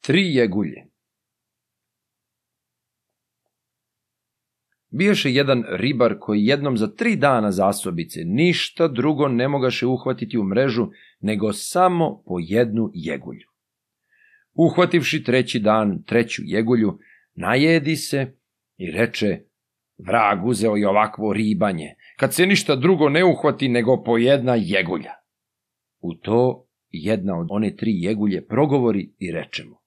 Tri jegulje Biješe jedan ribar koji jednom za tri dana zasobice ništa drugo ne mogaše uhvatiti u mrežu nego samo po jednu jegulju. Uhvativši treći dan treću jegulju, najedi se i reče, vrag uzeo i ovakvo ribanje, kad se ništa drugo ne uhvati nego po jedna jegulja. U to jedna od one tri jegulje progovori i reče mu,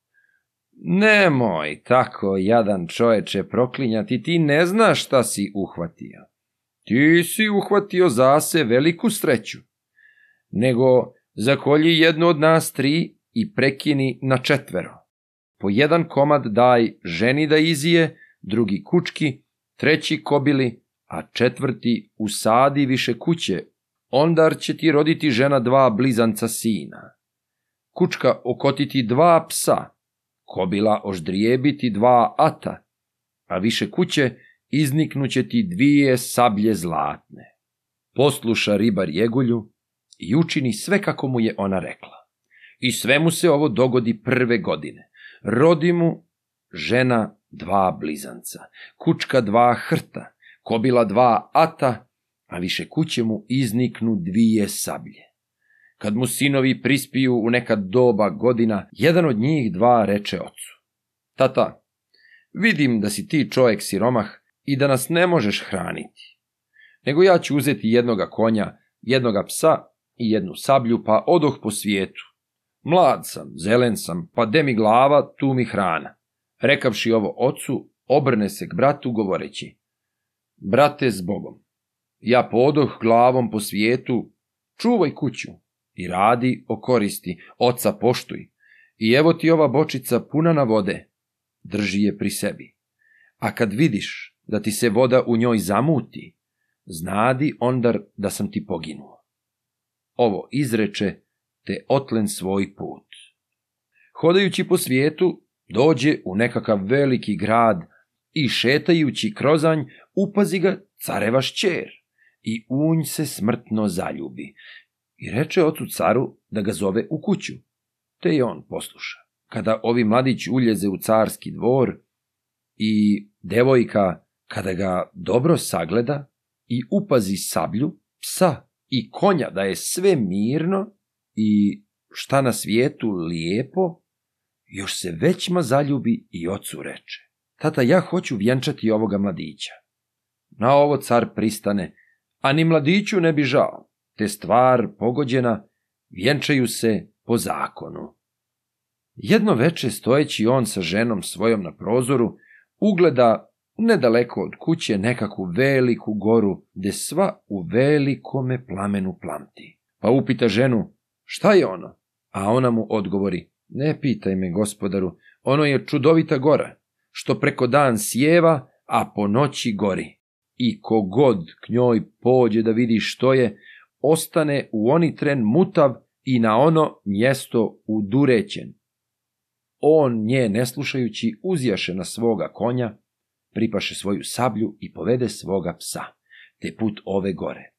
Nemoj tako, jadan čoveče, proklinjati, ti ne znaš šta si uhvatio. Ti si uhvatio zase veliku sreću. Nego zakolji jednu od nas tri i prekini na četvero. Po jedan komad daj ženi da izije, drugi kučki, treći kobili, a četvrti usadi više kuće, ondar će ti roditi žena dva blizanca sina. Kučka okotiti dva psa, kobila oždrijebiti dva ata, a više kuće izniknuće ti dvije sablje zlatne. Posluša ribar jegulju i učini sve kako mu je ona rekla. I sve mu se ovo dogodi prve godine. Rodi mu žena dva blizanca, kučka dva hrta, kobila dva ata, a više kuće mu izniknu dvije sablje. Kad mu sinovi prispiju u neka doba godina, jedan od njih dva reče ocu. Tata, vidim da si ti čovjek siromah i da nas ne možeš hraniti. Nego ja ću uzeti jednoga konja, jednoga psa i jednu sablju, pa odoh po svijetu. Mlad sam, zelen sam, pa de mi glava, tu mi hrana. Rekavši ovo ocu, obrne se k bratu govoreći. Brate s Bogom, ja podoh glavom po svijetu, čuvaj kuću, i radi o koristi, oca poštuj. I evo ti ova bočica puna na vode, drži je pri sebi. A kad vidiš da ti se voda u njoj zamuti, znadi ondar da sam ti poginuo. Ovo izreče, te otlen svoj put. Hodajući po svijetu, dođe u nekakav veliki grad i šetajući krozanj, upazi ga careva šćer i unj se smrtno zaljubi i reče ocu caru da ga zove u kuću, te je on posluša. Kada ovi mladić uljeze u carski dvor i devojka, kada ga dobro sagleda i upazi sablju, psa i konja da je sve mirno i šta na svijetu lijepo, još se većma zaljubi i ocu reče. Tata, ja hoću vjenčati ovoga mladića. Na ovo car pristane, a ni mladiću ne bi žao te stvar pogođena, vjenčaju se po zakonu. Jedno veče stojeći on sa ženom svojom na prozoru, ugleda nedaleko od kuće nekakvu veliku goru, gde sva u velikome plamenu plamti. Pa upita ženu, šta je ono? A ona mu odgovori, ne pitaj me, gospodaru, ono je čudovita gora, što preko dan sjeva, a po noći gori. I kogod k njoj pođe da vidi što je, ostane u oni tren mutav i na ono mjesto udurećen. On nje ne slušajući uzjaše na svoga konja, pripaše svoju sablju i povede svoga psa, te put ove gore.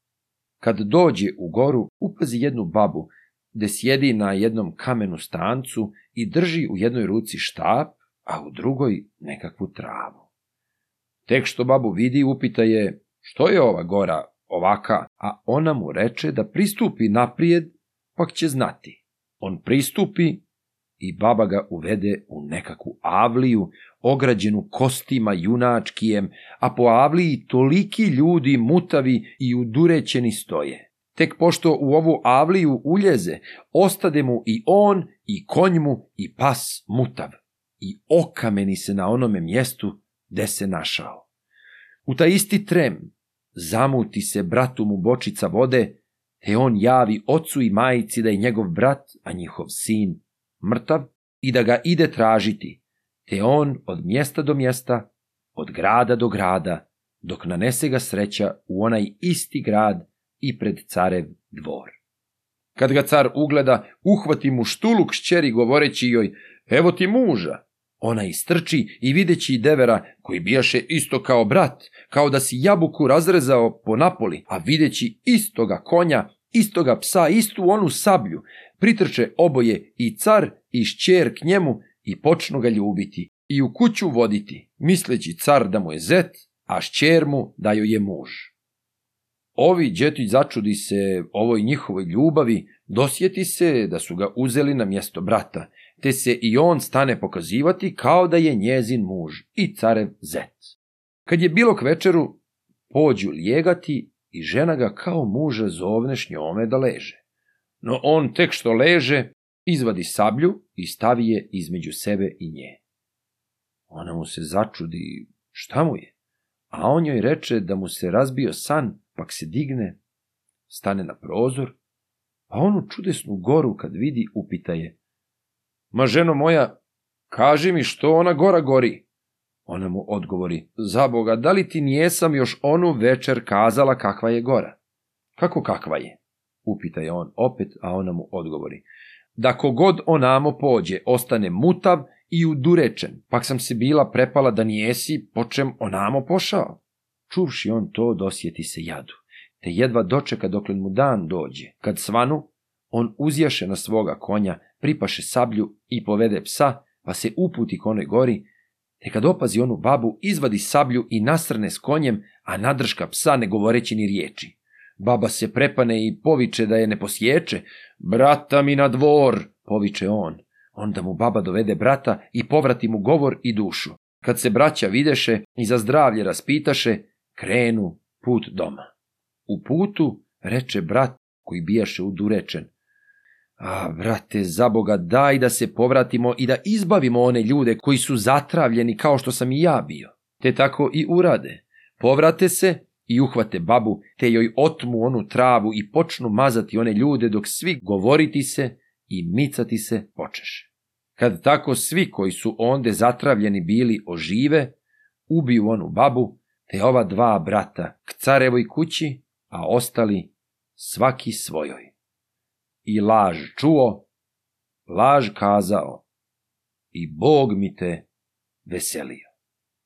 Kad dođe u goru, upazi jednu babu, gde sjedi na jednom kamenu stancu i drži u jednoj ruci štap, a u drugoj nekakvu travu. Tek što babu vidi, upita je, što je ova gora ovaka, a ona mu reče da pristupi naprijed, pak će znati. On pristupi i baba ga uvede u nekakvu avliju, ograđenu kostima junačkijem, a po avliji toliki ljudi mutavi i udurećeni stoje. Tek pošto u ovu avliju uljeze, ostade mu i on, i konj mu, i pas mutav, i okameni se na onome mjestu gde se našao. U taj isti trem zamuti se bratu mu bočica vode, te on javi ocu i majici da je njegov brat, a njihov sin, mrtav i da ga ide tražiti, te on od mjesta do mjesta, od grada do grada, dok nanese ga sreća u onaj isti grad i pred carev dvor. Kad ga car ugleda, uhvati mu štuluk šćeri govoreći joj, evo ti muža, ona istrči i videći devera, koji bijaše isto kao brat, kao da si jabuku razrezao po napoli, a videći istoga konja, istoga psa, istu onu sablju, pritrče oboje i car i šćer k njemu i počnu ga ljubiti i u kuću voditi, misleći car da mu je zet, a šćer mu da joj je muž. Ovi džetić začudi se ovoj njihovoj ljubavi, dosjeti se da su ga uzeli na mjesto brata, te se i on stane pokazivati kao da je njezin muž i carev zet. Kad je bilo k večeru, pođu lijegati i žena ga kao muža zovne njome da leže. No on tek što leže, izvadi sablju i stavi je između sebe i nje. Ona mu se začudi šta mu je, a on joj reče da mu se razbio san, pak se digne, stane na prozor, a onu čudesnu goru kad vidi upita je. Ma ženo moja, kaži mi što ona gora gori. Ona mu odgovori, za Boga, da li ti nijesam još onu večer kazala kakva je gora? Kako kakva je? Upita je on opet, a ona mu odgovori, da kogod onamo pođe, ostane mutav i udurečen, pak sam se bila prepala da nijesi, počem onamo pošao. Čuvši on to, dosjeti se jadu, te jedva dočeka dokle mu dan dođe. Kad svanu, on uzjaše na svoga konja, pripaše sablju i povede psa, pa se uputi k onoj gori, te kad opazi onu babu, izvadi sablju i nasrne s konjem, a nadrška psa ne govoreći ni riječi. Baba se prepane i poviče da je ne posječe. Brata mi na dvor, poviče on. Onda mu baba dovede brata i povrati mu govor i dušu. Kad se braća videše i za zdravlje raspitaše, krenu put doma. U putu reče brat koji bijaše udurečen. A, brate, za Boga, daj da se povratimo i da izbavimo one ljude koji su zatravljeni kao što sam i ja bio. Te tako i urade. Povrate se i uhvate babu, te joj otmu onu travu i počnu mazati one ljude dok svi govoriti se i micati se počeše. Kad tako svi koji su onde zatravljeni bili ožive, ubiju onu babu, te ova dva brata k carevoj kući, a ostali svaki svojoj. I laž čuo, laž kazao, i Bog mi te veselio.